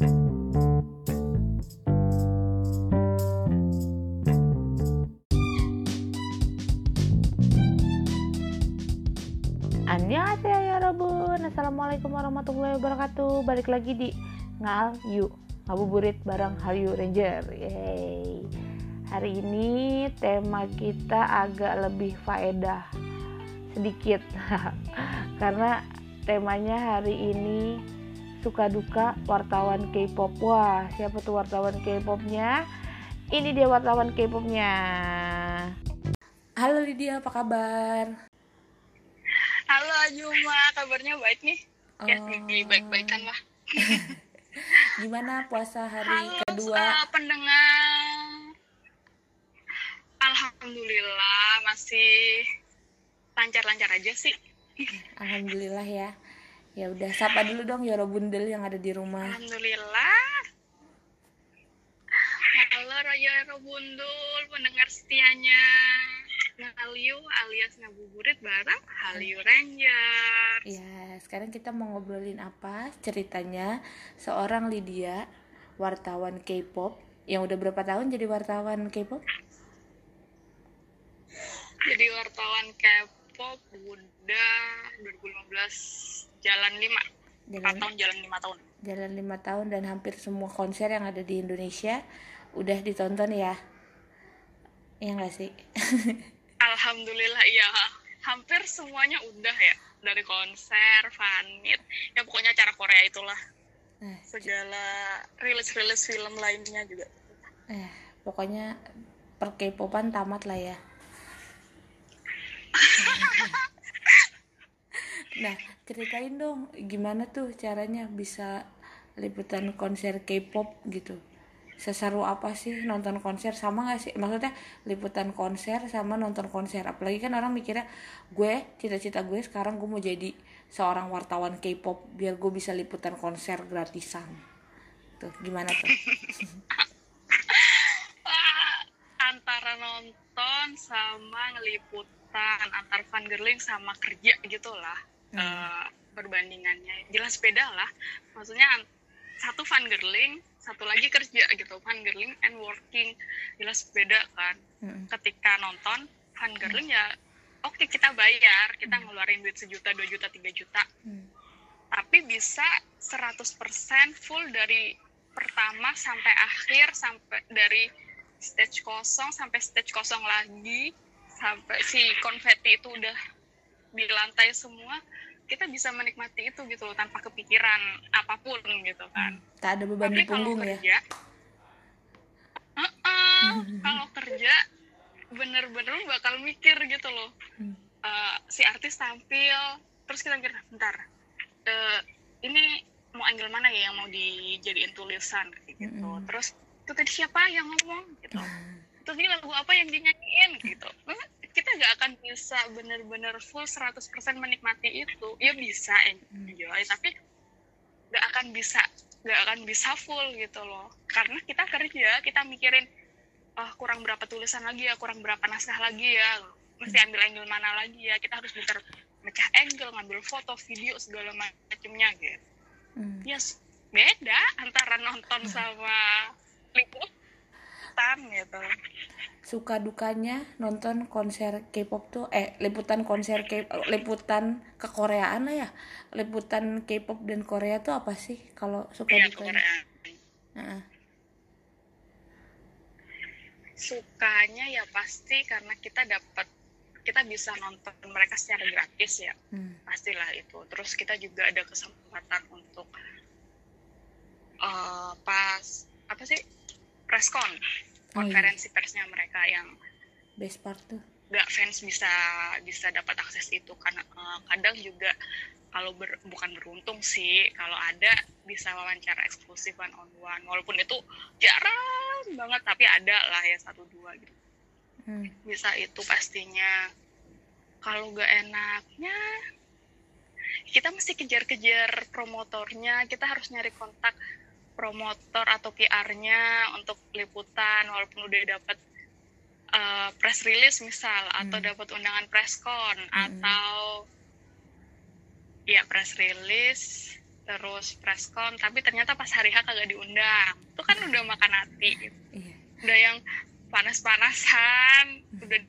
Annyeonghaseyo ya Assalamualaikum warahmatullahi wabarakatuh. Balik lagi di Ngal Yu Ngabuburit bareng Hallyu Ranger. Yeay. Hari ini tema kita agak lebih faedah Sedikit. Karena temanya hari ini Suka duka wartawan K-pop Wah siapa tuh wartawan K-popnya Ini dia wartawan K-popnya Halo Lydia apa kabar? Halo Ajuma, kabarnya baik nih? Ya, Oh. baik-baikan lah. Gimana puasa hari Halo kedua? eh, pendengar. Alhamdulillah masih lancar-lancar aja sih. Alhamdulillah ya. Ya udah sapa dulu dong Yoro Bundel yang ada di rumah. Alhamdulillah. Halo Raya Robundul, pendengar setianya. Ngaliu alias ngabuburit bareng Hallyu Ranger. Ya, sekarang kita mau ngobrolin apa? Ceritanya seorang Lydia, wartawan K-pop yang udah berapa tahun jadi wartawan K-pop? Jadi wartawan K-pop udah 2015 jalan 5 Jalan 4 tahun jalan 5 tahun. Jalan lima tahun dan hampir semua konser yang ada di Indonesia udah ditonton ya. Ya nggak sih? Alhamdulillah iya. Hampir semuanya udah ya. Dari konser, fanit ya pokoknya acara Korea itulah. Nah, segala rilis-rilis film lainnya juga. eh, pokoknya per K-popan tamat lah ya. Nah, ceritain dong gimana tuh caranya bisa liputan konser K-pop gitu. Seseru apa sih nonton konser sama gak sih? Maksudnya liputan konser sama nonton konser. Apalagi kan orang mikirnya gue cita-cita gue sekarang gue mau jadi seorang wartawan K-pop biar gue bisa liputan konser gratisan. Tuh gimana tuh? Antara nonton sama ngeliputan antar fangirling sama kerja gitulah eh, perbandingannya. Jelas beda lah. Maksudnya satu fangirling satu lagi kerja gitu. Fangirling and working. Jelas beda kan. Mm-mm. ketika nonton fangirling ya oke kita bayar. Kita ngeluarin duit sejuta dua juta tiga juta. Hmm. tapi bisa 100% full dari pertama sampai akhir sampai dari stage kosong sampai stage kosong lagi. Sampai si konfeti itu udah di lantai semua kita bisa menikmati itu gitu loh tanpa kepikiran apa pun gitu kan. Tak ada beban di tapi kalau punggung ya. kerja Heeh, kalau kerja bener-bener bakal mikir gitu loh. Hmm. Eh, si artis tampil terus kita mikir bentar eh, ini mau angle mana ya yang mau dijadiin tulisan? gitu. Mm-mm. terus itu tadi siapa yang ngomong? gitu. Terus ini lagu apa yang dinyanyiin? gitu. Eh, kita nggak akan bisa bener-bener full 100% menikmati itu. Ya bisa enjoy tapi nggak akan bisa nggak akan bisa full gitu loh. Karena kita kerja kita mikirin oh kurang berapa tulisan lagi ya kurang berapa naskah lagi ya mesti ambil angle mana lagi ya kita harus pinter mecah angle ngambil foto video segala macamnya gitu. Hmm. yes beda antara nonton sama liputan gitu Suka dukanya nonton konser K-pop tuh eh liputan konser K liputan kekoreaan lah ya. Liputan K-pop dan Korea tuh apa sih kalau suka ya ke dukanya? Korea Heeh. sukanya ya pasti karena kita dapat kita bisa nonton mereka secara gratis ya Hmm. pastilah itu terus kita juga ada kesempatan untuk eh, pas apa sih preskon Oh, iya. konferensi persnya mereka yang Best part tuh. nggak fans bisa bisa dapat akses itu karena eh, kadang juga kalau ber- bukan beruntung sih kalau ada bisa wawancara eksklusif one on one walaupun itu jarang banget tapi ada lah ya satu dua gitu Hmm. bisa itu pastinya kalau gak enaknya kita mesti kejar-kejar promotornya kita harus nyari kontak promotor atau PR-nya untuk liputan walaupun udah dapat uh, press release misal atau Hmm. dapat undangan press con Hmm. atau ya press release terus preskon tapi ternyata pas hari H kagak diundang itu kan udah makan hati gitu. iya udah yang panas-panasan udah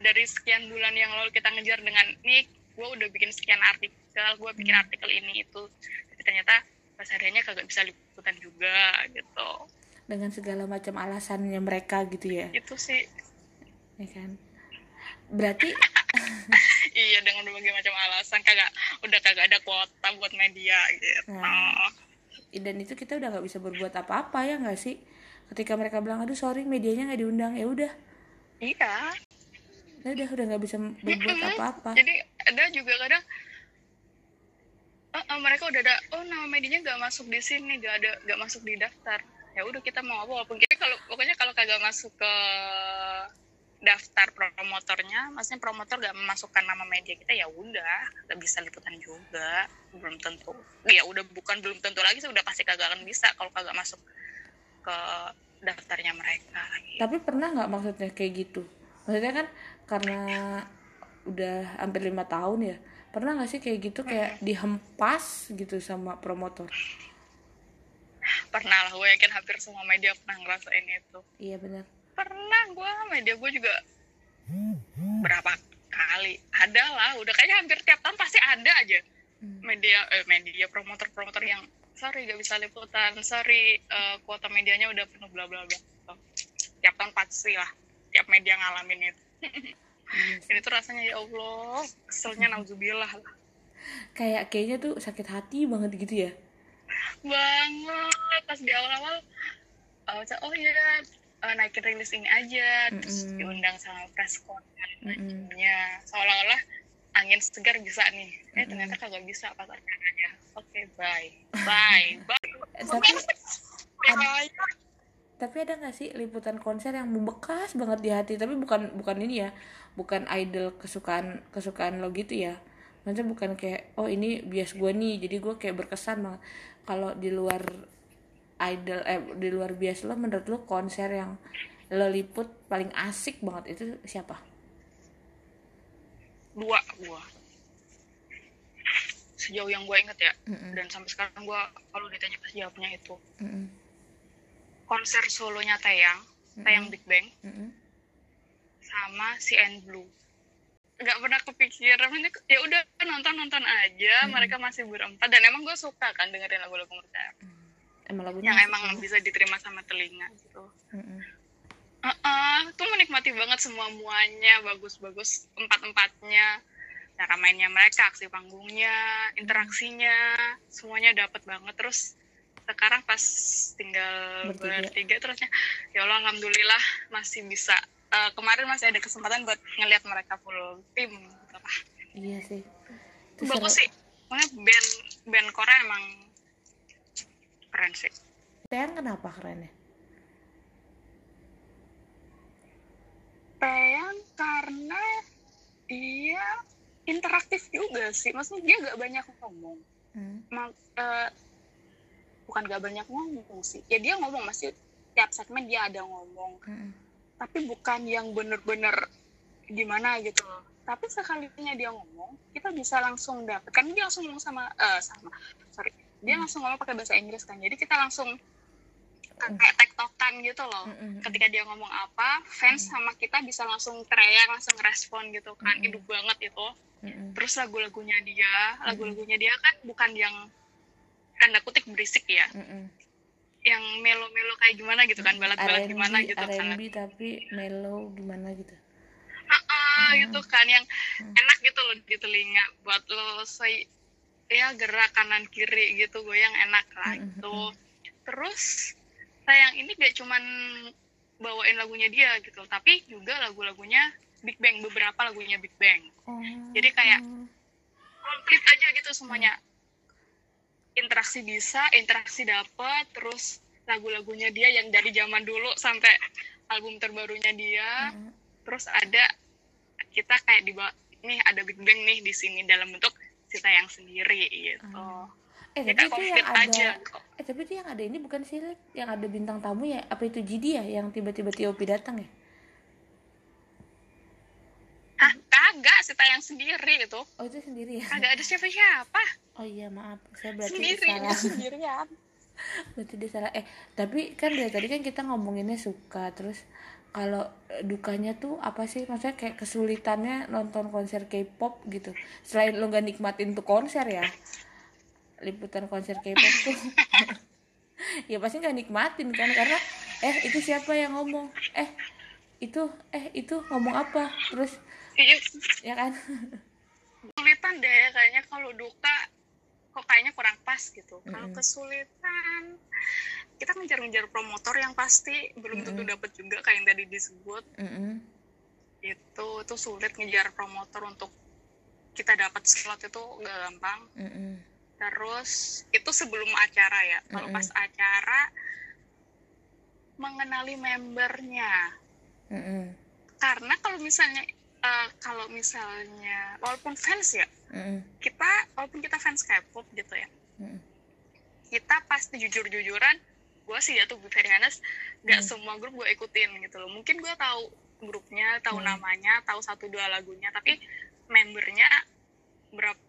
dari sekian bulan yang lalu kita ngejar dengan nih gue udah bikin sekian artikel gue bikin artikel ini itu tapi ternyata pas harinya kagak bisa liputan juga gitu. Dengan segala macam alasannya mereka gitu ya? Itu sih. Ya kan? Berarti iya dengan berbagai macam alasan kagak udah kagak ada kuota buat media gitu. Nah. dan itu kita udah nggak bisa berbuat apa-apa ya nggak sih? Ketika mereka bilang aduh sorry medianya nggak diundang. Ya udah. Iya. Ya udah udah nggak bisa berbuat apa-apa. Jadi ada juga kadang eh, eh, mereka udah ada oh nama medianya nggak masuk di sini nggak ada nggak masuk di daftar. Ya udah kita mau apa walaupun kita kalau pokoknya kalau kagak masuk ke daftar promotornya maksudnya promotor gak memasukkan nama media kita ya udah nggak bisa liputan juga belum tentu. Ya udah bukan belum tentu lagi sih udah pasti kagak akan bisa kalau kagak masuk ke daftarnya mereka. Tapi pernah nggak maksudnya kayak gitu? Maksudnya kan karena udah hampir lima tahun ya pernah nggak sih kayak gitu kayak dihempas gitu sama promotor? Pernah lah gue yakin hampir semua media pernah ngerasain itu. Iya benar. Pernah gue media gue juga berapa kali. Ada lah udah kayaknya hampir tiap tahun pasti ada aja. Hmm. media eh, media promotor promotor yang sorry gak bisa liputan sorry eh, kuota medianya udah penuh bla bla bla. Tiap tahun pasti lah tiap media ngalamin itu. ini tuh rasanya ya allah keselnya nauzubillah lah. Kayak kayaknya tuh sakit hati banget gitu ya? Banget pas di awal-awal uh, oh iya uh, naikin rilis ini aja terus Mm-mm. diundang sama preskon nya seolah-olah angin segar bisa nih. Eh ternyata kagak bisa pas acaranya. Oke bye. Bye. Bye. Eh, tapi bye tapi ada nggak sih liputan konser yang membekas banget di hati? Tapi bukan bukan ini ya bukan idol kesukaan kesukaan lo gitu ya. Maksudnya bukan kayak oh ini bias gue nih jadi gue kayak berkesan banget. Kalau di luar idol eh di luar bias lo menurut lo konser yang lo liput paling asik banget itu siapa? Dua gua. Sejauh yang gue inget ya. Mm-mm. dan sampai sekarang gue kalau ditanya pasti jawabnya itu. Mm-mm. Konser solonya Tayang Tayang Big Bang. Mm-mm. sama si N Blue. Nggak pernah kepikiran. Ya udah nonton nonton aja mereka masih berempat. Dan emang gue suka kan dengerin lagu-lagu mereka. Emang lagunya yang emang banget. bisa diterima sama telinga gitu. Mm-mm. Heeh, tuh menikmati banget semua muanya. Bagus-bagus empat-empatnya. Cara mainnya mereka aksi panggungnya interaksinya semuanya dapat banget. Terus sekarang pas tinggal Bertiga. bertiga terusnya ya Allah alhamdulillah masih bisa Eh, kemarin masih ada kesempatan buat ngelihat mereka full tim gitu lah. iya sih itu bagus seru. sih pokoknya band band Korea emang keren sih Tayang kenapa keren ya Tayang karena dia interaktif juga sih maksudnya dia gak banyak ngomong Hmm. Ma- eh, bukan gak banyak ngomong sih. Ya dia ngomong masih tiap segmen dia ada ngomong. Mm-mm. tapi bukan yang bener-bener gimana gitu. Loh tapi sekalinya dia ngomong kita bisa langsung dapet. Kan dia langsung ngomong sama eh sama. Sorry. Dia langsung ngomong pakai bahasa Inggris kan. Jadi kita langsung kayak tektokan gitu loh. Ketika dia ngomong apa fans sama kita bisa langsung teriak langsung respon gitu kan. Hidup banget itu. Terus lagu-lagunya dia lagu-lagunya dia kan bukan yang tanda berisik ya. Mm-mm. yang melo-melo kayak gimana gitu kan balat-balat gimana gitu kan. R&B tapi mellow gimana gitu. Ah, gitu kan yang Hmm. enak gitu loh di telinga buat lo say ya gerak kanan kiri gitu goyang enak lah Mm-mm, gitu. terus sayang ini gak cuman bawain lagunya dia gitu tapi juga lagu-lagunya Big Bang beberapa lagunya Big Bang. Oh. Jadi kayak- komplit aja gitu semuanya interaksi bisa interaksi dapat terus lagu-lagunya dia yang dari zaman dulu sampai album terbarunya dia. Mm-mm. terus ada kita kayak di bawah nih ada Big Bang nih di sini dalam bentuk cerita yang sendiri gitu. Ah. eh ya tapi itu yang ada aja eh tapi itu yang ada ini bukan sih yang ada bintang tamu ya apa itu Jidi ya yang tiba-tiba Tiopi datang ya ah kagak cerita yang sendiri itu oh itu sendiri ya? Kagak ada siapa-siapa. Oh iya maaf. Saya berarti sendiri salah. sendirian. Berarti dia salah. Eh tapi kan dari tadi kan kita ngomonginnya suka. Terus kalau dukanya tuh apa sih? Maksudnya kayak kesulitannya nonton konser K-pop gitu. Selain lo gak nikmatin tuh konser ya? Liputan konser K-pop tuh. Ya pasti nggak nikmatin kan? Karena eh itu siapa yang ngomong? Eh itu eh itu ngomong apa? Terus ya kan kesulitan deh kayaknya kalau duka kok kayaknya kurang pas gitu kalau Mm-mm. kesulitan kita ngejar-ngejar promotor yang pasti belum tentu Mm-mm. dapat juga kayak yang tadi disebut Mm-mm. itu itu sulit ngejar promotor untuk kita dapat slot itu gak gampang Mm-mm. terus itu sebelum acara ya kalau Mm-mm. pas acara mengenali membernya Mm-mm. karena kalau misalnya eh, kalau misalnya walaupun fans ya Mm-mm. kita walaupun kita fans K-pop gitu ya Mm-mm. kita pasti jujur-jujuran gue sih ya tuh very honest gak Hmm. semua grup gue ikutin gitu loh mungkin gue tahu grupnya tahu Hmm. namanya tahu satu dua lagunya tapi membernya berapa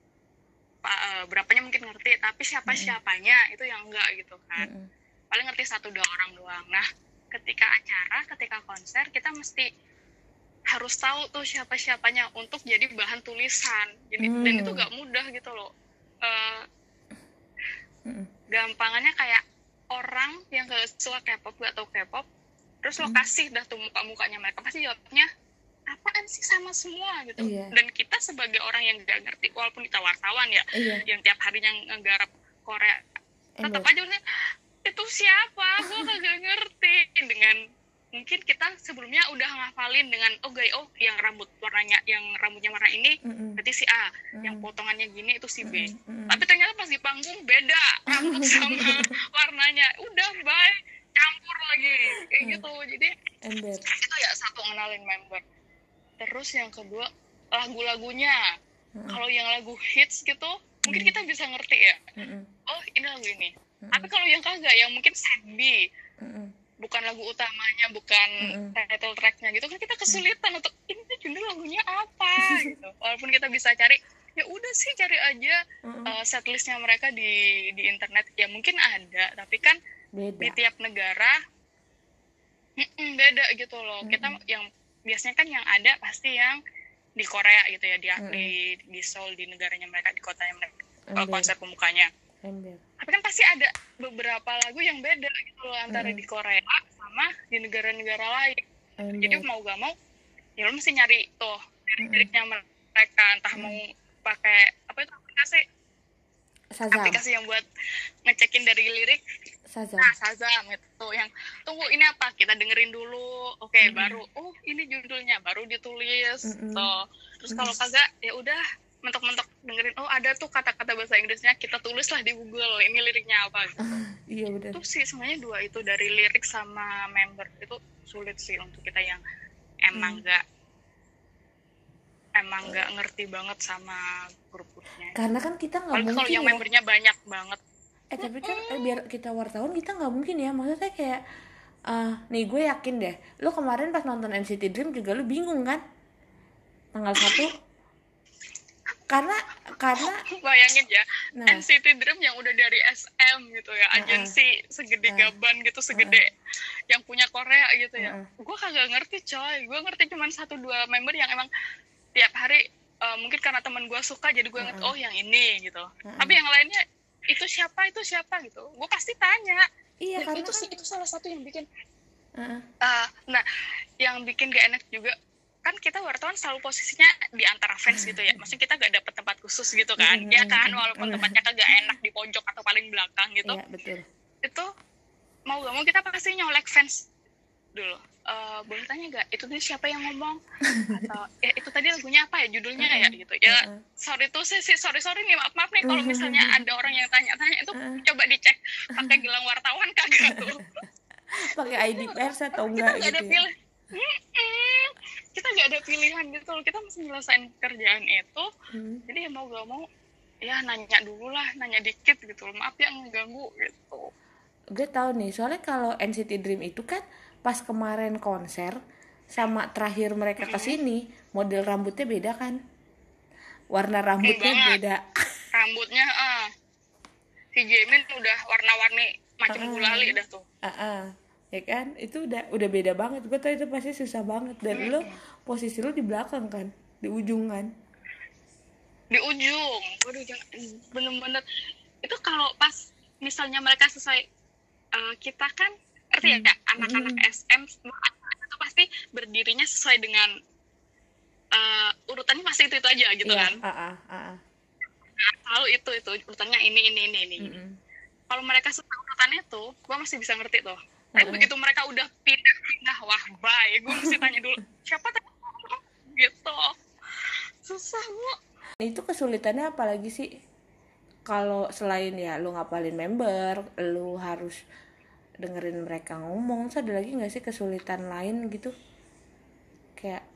eh, berapanya mungkin ngerti tapi siapa siapanya itu yang enggak gitu kan Mm-mm. paling ngerti satu dua orang doang nah ketika acara ketika konser kita mesti harus tahu tuh siapa siapanya untuk jadi bahan tulisan jadi dan Hmm. itu gak mudah gitu loh Eh, Mm-mm. gampangannya kayak orang yang gak suka K-pop gak tau K-pop terus lo Hmm. kasih dah tuh muka-mukanya mereka pasti jawabnya apaan sih sama semua gitu Iya. dan kita sebagai orang yang gak ngerti walaupun kita wartawan ya iya yang tiap harinya ngegarap Korea tetap aja itu siapa gue kagak ngerti dengan mungkin kita sebelumnya udah ngafalin dengan oh gay oh yang rambut warnanya yang rambutnya warna ini Mm-mm. berarti si A yang Mm-mm. potongannya gini itu si B Mm-mm. tapi ternyata pas di panggung beda rambut sama warnanya udah bye campur lagi kayak Hmm. gitu jadi ember itu ya satu ngenalin member terus yang kedua lagu-lagunya kalau yang lagu hits gitu mungkin Hmm. kita bisa ngerti ya Mm-mm. oh ini lagu ini Mm-mm. tapi kalau yang kagak yang mungkin sad B Mm-mm. Bukan lagu utamanya bukan Mm-mm. title tracknya gitu kan kita kesulitan untuk ini judul lagunya apa? gitu. Walaupun kita bisa cari ya udah sih cari aja Mm-mm. uh, setlistnya mereka di di internet. Ya mungkin ada tapi kan di beda tiap negara mm-mm, beda gitu loh. Kita Mm-mm. yang biasanya kan yang ada pasti yang di Korea gitu ya di Mm-mm. di, di Seoul di negaranya mereka di kotanya mereka uh, ember. konser pembukanya ember tapi kan pasti ada beberapa lagu yang beda gitu loh antara Mm-mm. di Korea sama di negara-negara lain. Jadi ember mau gak mau ya lo mesti nyari tuh liriknya mereka. Entah Mm. mau pakai apa itu aplikasi? Shazam aplikasi yang buat ngecekin dari lirik. Shazam nah Shazam itu yang tunggu ini apa? Kita dengerin dulu. Oke Mm-mm. baru oh ini judulnya. Baru ditulis Mm-mm. tuh. Terus kalau kagak ya udah mentok-mentok dengerin oh ada tuh kata-kata bahasa Inggrisnya kita tulis lah di Google ini liriknya apa. Gitu. iya bener. Itu sih sebenarnya dua itu dari lirik sama member itu sulit sih untuk kita yang emang Hmm. nggak emang nggak ngerti banget sama grup-grupnya. Karena kan kita nggak Apalagi kalau mungkin yang ya. membernya banyak banget. Eh tapi kan eh, biar kita wartawan kita nggak mungkin ya. Maksudnya kayak ah nih gue yakin deh lu kemarin pas nonton NCT Dream juga lu bingung kan? Tanggal satu karena karena bayangin ya nah. NCT Dream yang udah dari SM gitu ya Heeh. agensi segede Heeh. gaban gitu segede yang punya Korea gitu ya. Heeh. gue kagak ngerti coy. Gue ngerti cuma satu dua member yang emang tiap hari eh, mungkin karena teman gue suka jadi gue ngerti Heeh. oh yang ini gitu. Tapi yang lainnya itu siapa itu siapa? gitu. Gue pasti tanya. Iya Dan karena itu kan sih itu salah satu yang bikin eh, nah yang bikin gak enak juga kan kita wartawan selalu posisinya di antara fans gitu ya. Maksudnya kita gak dapet tempat khusus gitu kan. Mm, ya kan walaupun mm. tempatnya kagak enak di pojok atau paling belakang gitu. Iya betul. Itu mau gak mau kita pasti nyolek fans dulu. Eh, boleh tanya gak itu tadi siapa yang ngomong? Atau ya itu tadi lagunya apa ya? Judulnya ya gitu. Ya sorry tuh sih sih sorry sorry nih maaf maaf nih kalau misalnya ada orang yang tanya-tanya itu coba dicek pakai gelang wartawan kagak tuh. Pakai ID pers atau enggak nggak ada gitu ya? pilih Mm-mm. kita nggak ada pilihan gitu. Loh kita mesti nyelesain kerjaan itu. Hmm. jadi ya mau gak mau ya nanya dulu lah nanya dikit gitu loh. Maaf ya ngeganggu gitu. Gue tahu nih soalnya kalau NCT Dream itu kan pas kemarin konser sama terakhir mereka ke sini model rambutnya beda kan? Warna rambutnya beda. rambutnya ah. Si Jamin udah warna-warni macam Ah. gulali dah tuh. Ah, ah. Ya kan? Itu udah udah beda banget. Gue tau itu pasti susah banget. Dan lo posisi lo di belakang kan? Di ujung kan? Di ujung. Waduh jangan bener-bener. Itu kalau pas misalnya mereka sesuai eh, kita kan ngerti ya Kak? anak-anak SM semua anak-anak itu pasti berdirinya sesuai dengan eh, urutannya pasti itu itu aja gitu Iya, kan? ah, ah, ah. selalu itu itu urutannya ini ini ini ini. Mm-mm. kalau mereka suka urutannya tuh gua masih bisa ngerti tuh tapi begitu mereka udah pindah pindah wah bye. Gue mesti tanya dulu siapa tadi? Gitu. Susah bu. Itu kesulitannya apalagi sih? Kalau selain ya lu ngapalin member lu harus dengerin mereka ngomong terus ada lagi nggak sih kesulitan lain gitu? Kayak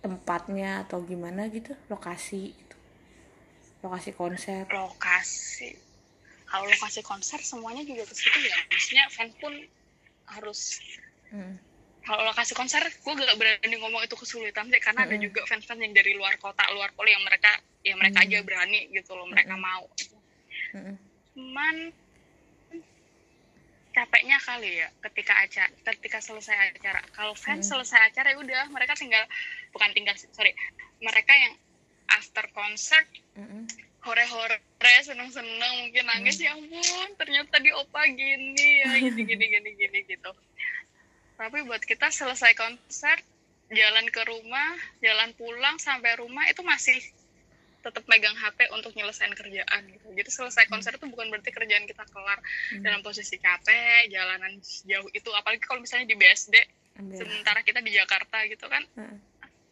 tempatnya atau gimana gitu lokasi gitu. Lokasi konser. Lokasi. Kalau lokasi konser semuanya juga ke situ ya. Maksudnya fans pun harus Hmm. kalau lokasi konser gue gak berani ngomong itu kesulitan sih karena ada Mm-mm. juga fans-fans yang dari luar kota luar poli yang mereka ya mereka Mm. aja berani gitu loh mereka Mm-mm. mau Mm-mm. cuman capeknya kali ya ketika acara ketika selesai acara kalau fans Mm. selesai acara ya udah mereka tinggal bukan tinggal sorry mereka yang after concert Mm-mm. Hore-hore seneng-seneng mungkin nangis ya ampun ternyata di opa gini ya gini gini gini gini gitu tapi buat kita selesai konser jalan ke rumah jalan pulang sampai rumah itu masih tetap megang HP untuk nyelesain kerjaan gitu jadi selesai konser itu bukan berarti kerjaan kita kelar Hmm. dalam posisi capek jalanan jauh itu apalagi kalau misalnya di BSD Ambil. sementara kita di Jakarta gitu kan Heeh.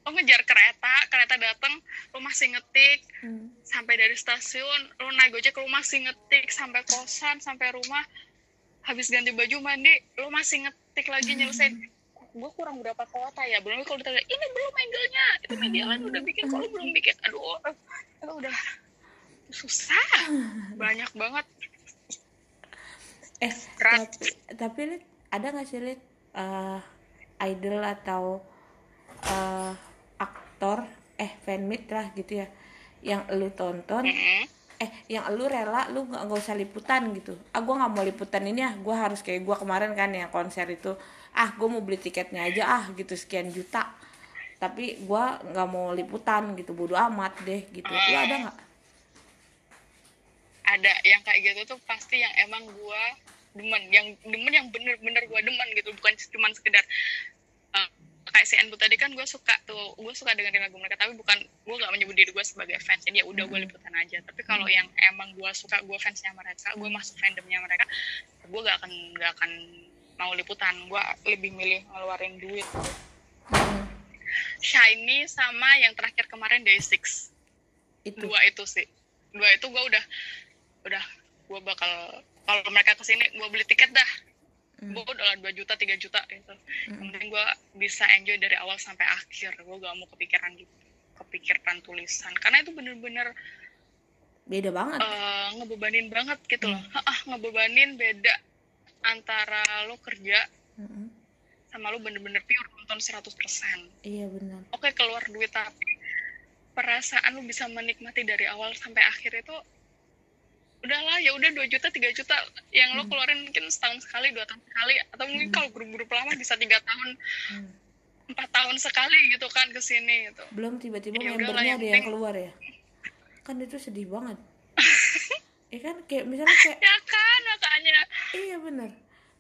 Lo ngejar kereta kereta datang lo masih ngetik. Hmm. sampai dari stasiun lo naik gojek lo masih ngetik. Sampai kosan sampai rumah. Habis ganti baju mandi lo masih ngetik lagi nyelesain. Gue kurang berapa kuota ya? Belum kalau ditanya ini belum angle-nya. Itu media lain udah bikin kalau belum bikin aduh. Itu udah susah. Banyak banget. Eh Berat. tapi tapi ada nggak sih Lid, eh, idol atau eh, aktor eh fanmeet lah gitu ya yang lu tonton eh yang lu rela lu nggak nggak usah liputan gitu. Ah gue nggak mau liputan ini ah gue harus kayak gue kemarin kan yang konser itu ah gue mau beli tiketnya aja ah gitu sekian juta. Tapi gue nggak mau liputan gitu bodo amat deh gitu. Lu ada nggak? Ada yang kayak gitu tuh pasti yang emang gua demen yang demen yang bener-bener gua demen gitu bukan cuman sekedar kayak si Enbu tadi kan gue suka tuh gue suka dengerin lagu mereka tapi bukan gue gak menyebut diri gue sebagai fans jadi ya udah gue liputan aja. Tapi kalau yang emang gue suka gue fansnya mereka gue masuk fandomnya mereka gue gak akan gak akan mau liputan. Gue lebih milih ngeluarin duit. Hmm, Shiny sama yang terakhir kemarin Day6 itu. Dua itu sih. Dua itu gue udah udah gue bakal kalau mereka ke sini gue beli tiket dah Hmm. gue udah dua juta tiga juta gitu. Penting gue bisa enjoy dari awal sampai akhir. Gue gak mau kepikiran gitu. Kepikiran tulisan. Karena itu bener-bener beda banget. eh, ngebebanin banget gitu loh. Hmm. ah ngebebanin beda antara lo kerja Mm-mm. sama lo bener-bener pure nonton 100% iya benar oke keluar duit tapi perasaan lu bisa menikmati dari awal sampai akhir itu udahlah ya udah 2 juta 3 juta. Yang lo Hmm. keluarin mungkin setahun sekali dua tahun sekali. Atau mungkin kalau grup-grup lama bisa tiga tahun Hmm. empat tahun sekali gitu kan ke sini gitu. Belum tiba-tiba Ya membernya yang ada yang penting- keluar ya? Kan itu sedih banget. Ya kan kayak misalnya kayak ya kan makanya. Iya bener.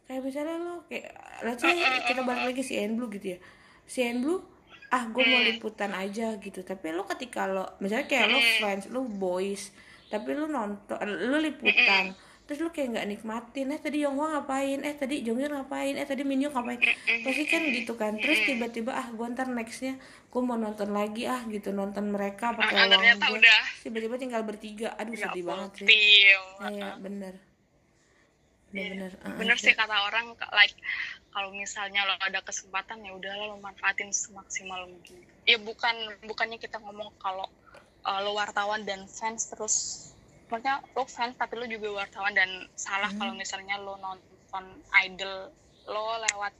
Kayak misalnya lo kayak let's say kita balik lagi si Blue gitu ya. Si Blue ah gue mau Hmm. liputan aja gitu. Tapi lo ketika lo misalnya kayak lo fans lo boys tapi lo nonton lo liputan. Terus lo kayak nggak nikmatin eh tadi Yonghwa ngapain? Eh tadi Jonghyun ngapain? Eh tadi Minhyuk ngapain? Pasti kan gitu kan. Terus tiba-tiba ah gue ntar nextnya gue mau nonton lagi ah gitu nonton mereka pakai Ah, uang gue udah. Tiba-tiba tinggal bertiga. Aduh nggak sedih banget sih. fulfill. iya bener. Bener-bener ah, bener ah, sih kata orang like kalau misalnya lo ada kesempatan ya udahlah lo manfaatin semaksimal mungkin. Ya bukan bukannya kita ngomong kalau uh, lo wartawan dan fans terus maksudnya lo fans tapi lo juga wartawan dan salah Hmm. kalau misalnya lo nonton idol lo lewat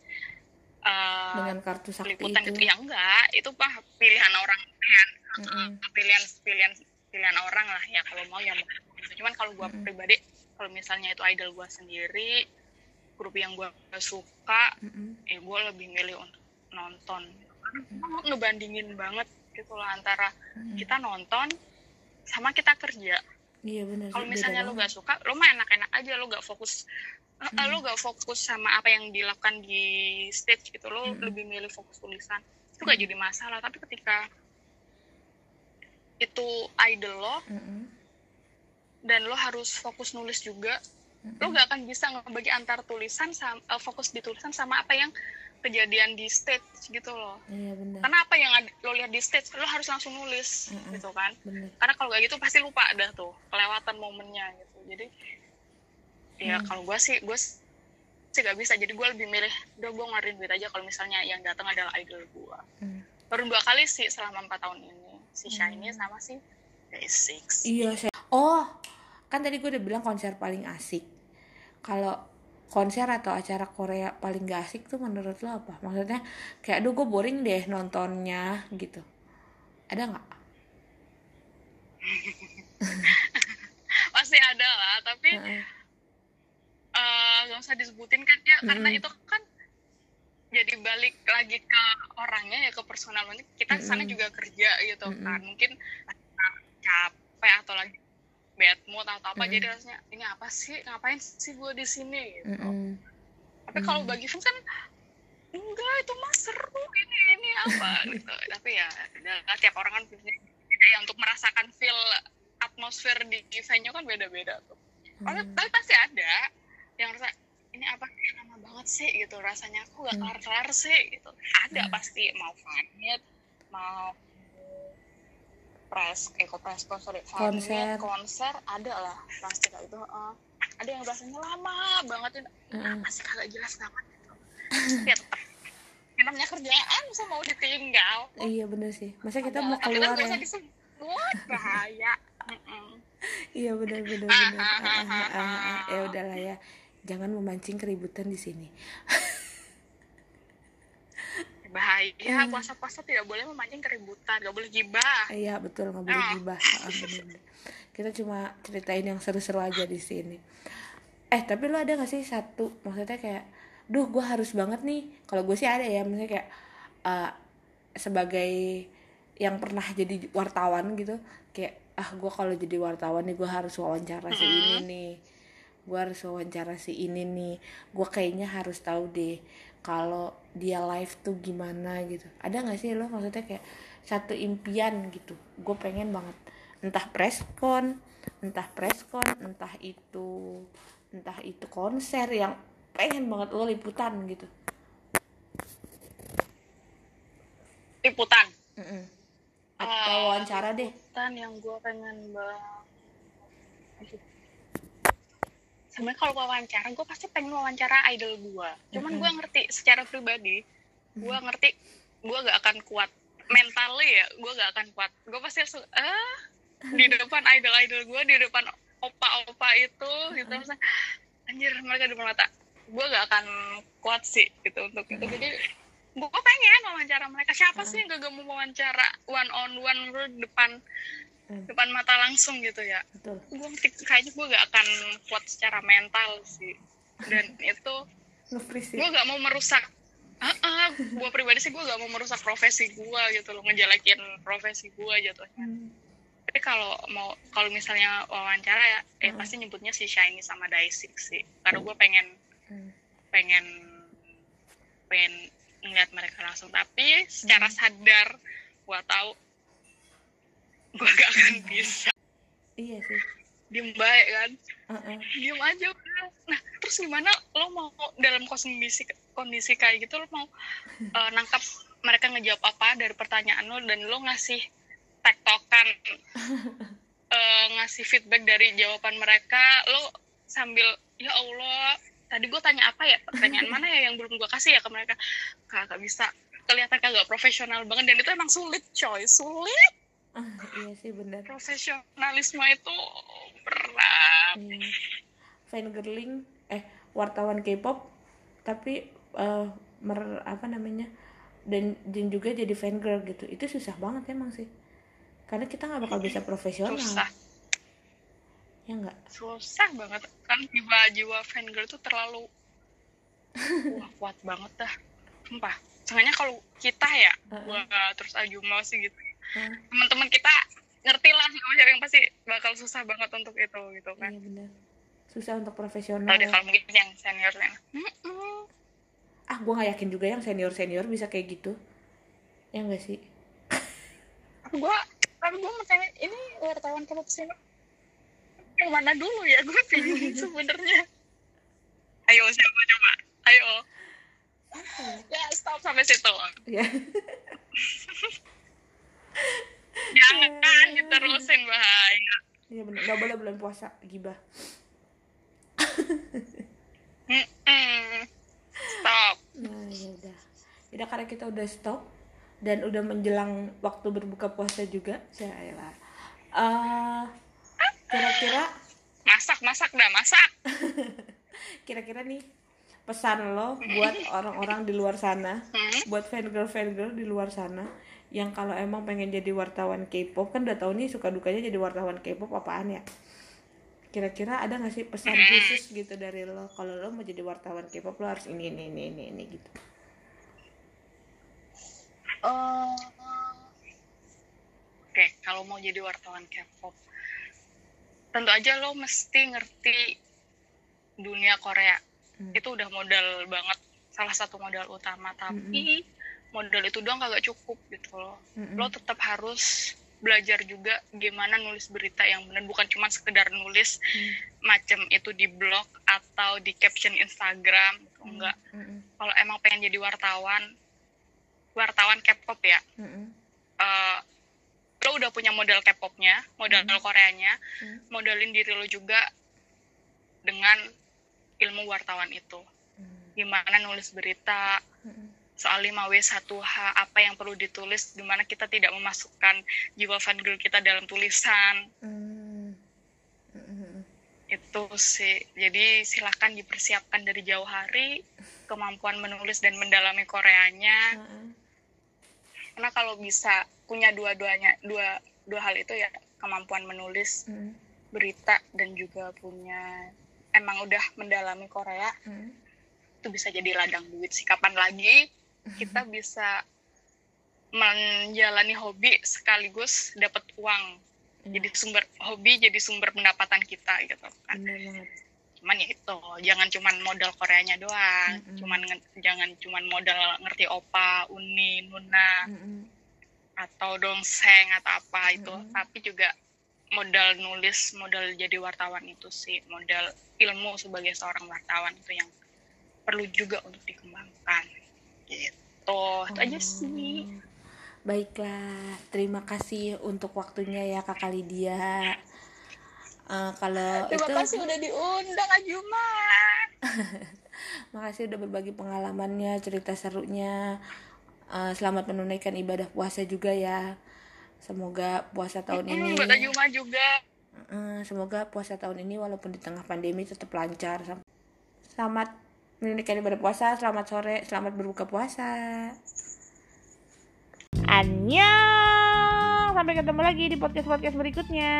uh, dengan kartu sakti liputan itu gitu ya enggak itu pak pilihan orang pilihan Mm-mm. pilihan pilihan pilihan orang lah ya kalau mau ya mau cuman kalau gue Mm-mm. pribadi kalau misalnya itu idol gue sendiri grup yang gue suka Mm-mm. eh gue lebih milih untuk nonton gua ngebandingin banget gitu loh antara Mm-mm. kita nonton sama kita kerja iya benar kalau misalnya banget. gak suka lu mah enak-enak aja lu gak fokus eh, Mm. lu gak fokus sama apa yang dilakukan di stage gitu lu Mm. lebih milih fokus tulisan itu gak Mm. jadi masalah tapi ketika itu idol lo Mm-mm. dan lo harus fokus nulis juga Mm-mm. lo gak akan bisa ngebagi antar tulisan sama eh, fokus di tulisan sama apa yang kejadian di stage gitu loh iya benar karena apa yang lo lihat di stage lo harus langsung nulis Mm-mm. gitu kan benar karena kalau gak gitu pasti lupa dah tuh kelewatan momennya gitu jadi ya Hmm. kalau gue sih gue sih gak bisa jadi gue lebih milih udah gue ngarin duit aja kalau misalnya yang datang adalah idol gue Hmm. baru dua kali sih selama empat tahun ini si Shiny Hmm. sama si Day6 Iya, saya. Oh, kan tadi gue udah bilang konser paling asik. Kalau konser atau acara Korea paling gak asik tuh menurut lo apa? Maksudnya kayak aduh gue boring deh nontonnya gitu. Ada nggak? pasti ada lah tapi eh, nggak usah disebutin kan ya karena Mm-mm. itu kan jadi balik lagi ke orangnya ya ke personalnya kita sana Mm-mm. juga kerja gitu Mm-mm. kan mungkin capek atau lagi bad mood atau apa Mm-mm. jadi rasanya ini apa sih ngapain sih gue di sini gitu Mm-mm. tapi kalau Mm. bagi fans kan enggak itu mah seru ini ini apa gitu tapi ya udah, tiap orang kan punya ya untuk merasakan feel atmosfer di venue kan beda-beda tuh tapi, Hmm. tapi pasti ada yang rasa ini apa sih lama banget sih gitu rasanya aku gak Hmm. kelar-kelar sih gitu ada Hmm. pasti mau fanit mau press eh sorry Konser. fanmeet, konser ada lah pasti kayak itu heeh. ada yang rasanya lama banget ini Mm-mm. masih kagak jelas banget tapi ya namanya kerjaan masa mau ditinggal Iya bener sih. Masa kita mau kan keluar gak ya? disebut bahaya. Iya bener bener bener. Ah, ah, ah, ah, ah. Ya udahlah ya. Jangan memancing keributan di sini. bahaya Hmm. puasa-puasa tidak boleh memancing keributan gak boleh gibah Iya betul nggak boleh Ah. gibah. Ah. Kita cuma ceritain yang seru-seru aja di sini. Eh tapi lu ada gak sih satu maksudnya kayak, duh gue harus banget nih. Kalau gue sih ada ya, maksudnya kayak eh, sebagai yang pernah jadi wartawan gitu, kayak ah gue kalau jadi wartawan nih gue harus wawancara si ini nih. Gue harus wawancara si ini nih. Gue kayaknya harus tahu deh kalau dia live tuh gimana gitu. Ada gak sih lo maksudnya kayak satu impian gitu. Gue pengen banget entah preskon, entah preskon, entah itu entah itu konser yang pengen banget lo liputan gitu. liputan Mm-mm. Atau Ah, wawancara deh. liputan yang gue pengen banget sebenarnya kalau wawancara gue pasti pengen wawancara idol gue cuman gue ngerti secara pribadi gue ngerti gue gak akan kuat mentally ya gue gak akan kuat. Gue pasti langsung ah di depan idol idol gue di depan opa opa itu gitu. Maksudnya, anjir mereka di mata. Gue gak akan kuat sih gitu untuk itu. Jadi gue pengen wawancara mereka siapa sih yang gak mau wawancara one on one depan Hmm. depan mata langsung gitu ya Betul. gue kayaknya gue gak akan kuat secara mental sih dan itu Nge-freeze gue ya. gak mau merusak ah ah, gue pribadi sih gue gak mau merusak profesi gue gitu loh ngejelekin profesi gue jatuhnya Hmm. tapi kalau mau kalau misalnya wawancara ya eh Hmm. pasti nyebutnya si Shiny sama Daisy sih karena gue pengen Hmm. pengen pengen ngeliat mereka langsung tapi secara Hmm. sadar gue tahu gue gak akan bisa Iya sih. diem baik kan Uh-uh. diem aja udah nah terus gimana lo mau dalam kondisi kondisi kayak gitu lo mau eh, nangkap mereka ngejawab apa dari pertanyaan lo dan lo ngasih tektokan eh, ngasih feedback dari jawaban mereka lo sambil ya allah tadi gue tanya apa ya? Pertanyaan mana ya yang belum gue kasih ya ke mereka? Kagak bisa. Kelihatan kagak profesional banget dan itu emang sulit coy. Sulit. Ah, iya sih bener. profesionalisme itu berat. Hmm. Fangirling eh wartawan K-pop tapi eh, mer apa namanya dan dan juga jadi fangirl gitu. Itu susah banget emang sih. Karena kita nggak bakal bisa profesional. susah ya nggak? Susah banget. Kan jiwa jiwa fangirl tuh terlalu wah kuat banget dah. Sumpah. Soalnya kalau kita ya Uh-uh. gua terus Ajuma sih gitu Hah? teman-teman kita ngerti lah sama siapa yang pasti bakal susah banget untuk itu gitu kan. Iya benar susah untuk profesional. Ya. kalau mungkin yang senior Mm-mm. ah gue nggak yakin juga yang senior senior bisa kayak gitu. Ya nggak sih? Gua tapi gua ini wartawan kalau sini yang mana dulu ya? Gue bingung sebenarnya. Ayo siapa coba? Ayo. Ya stop sampai situ. Ya. Jangan diterusin bahaya iya benar nggak boleh bulan puasa gibah. Stop. Nah ya udah. Udah karena kita udah stop dan udah menjelang waktu berbuka puasa juga saya Eh, kira-kira masak masak dah masak. Kira-kira nih pesan lo buat orang-orang di luar sana Hmm? buat fan girl fan girl di luar sana yang kalau emang pengen jadi wartawan K-pop kan udah tahu nih suka dukanya jadi wartawan K-pop apaan ya? Kira-kira ada nggak sih pesan khusus gitu dari lo? Kalau lo mau jadi wartawan K-pop lo harus ini ini ini ini, ini gitu. Eh, Oke, kalau mau jadi wartawan K-pop, tentu aja lo mesti ngerti dunia Korea. Hmm. Itu udah modal banget, salah satu modal utama. Tapi modal itu doang kagak cukup gitu loh. Mm-mm. Lo tetap harus belajar juga gimana nulis berita yang benar, bukan cuma sekedar nulis Hmm. macam itu di blog atau di caption Instagram. Gitu. Enggak. Mm-mm. Kalau emang pengen jadi wartawan, wartawan K-pop ya, Mm-mm. eh, lo udah punya modal K-popnya, modal Koreanya, Hmm. modalin diri lo juga dengan ilmu wartawan itu. Mm. Gimana nulis berita, Mm-mm. soal 5W1H, apa yang perlu ditulis, di mana kita tidak memasukkan jiwa fangirl kita dalam tulisan, Mm. Mm-mm. itu sih. Jadi silahkan dipersiapkan dari jauh hari, kemampuan menulis dan mendalami Koreanya, Mm-mm. Karena kalau bisa punya dua-duanya, dua, dua hal itu ya, kemampuan menulis, Mm-mm. berita dan juga punya emang udah mendalami Korea Mm-mm. itu bisa jadi ladang duit sih. Kapan lagi kita bisa menjalani hobi sekaligus dapat uang. Iya, jadi sumber hobi jadi sumber pendapatan kita gitu kan. Bener banget cuman ya itu jangan cuman modal Koreanya doang Mm-mm. cuman nge- jangan cuman modal ngerti opa uni nuna Mm-mm. atau dongseng atau apa itu Mm-mm. tapi juga modal nulis modal jadi wartawan itu sih modal ilmu sebagai seorang wartawan itu yang perlu juga untuk dikembangkan gitu itu aja sih Oh, Baiklah, terima kasih untuk waktunya ya Kakak Lydia. Eh, kalau terima itu, kasih udah diundang Ajuma makasih udah berbagi pengalamannya, cerita serunya. Eh, selamat menunaikan ibadah puasa juga ya. Semoga puasa tahun ini, Hmm, buat Ajuma juga eh, semoga puasa tahun ini walaupun di tengah pandemi tetap lancar. Selamat menunaikan ibadah puasa, selamat sore, selamat berbuka puasa. Annyeong! Sampai ketemu lagi di podcast-podcast berikutnya.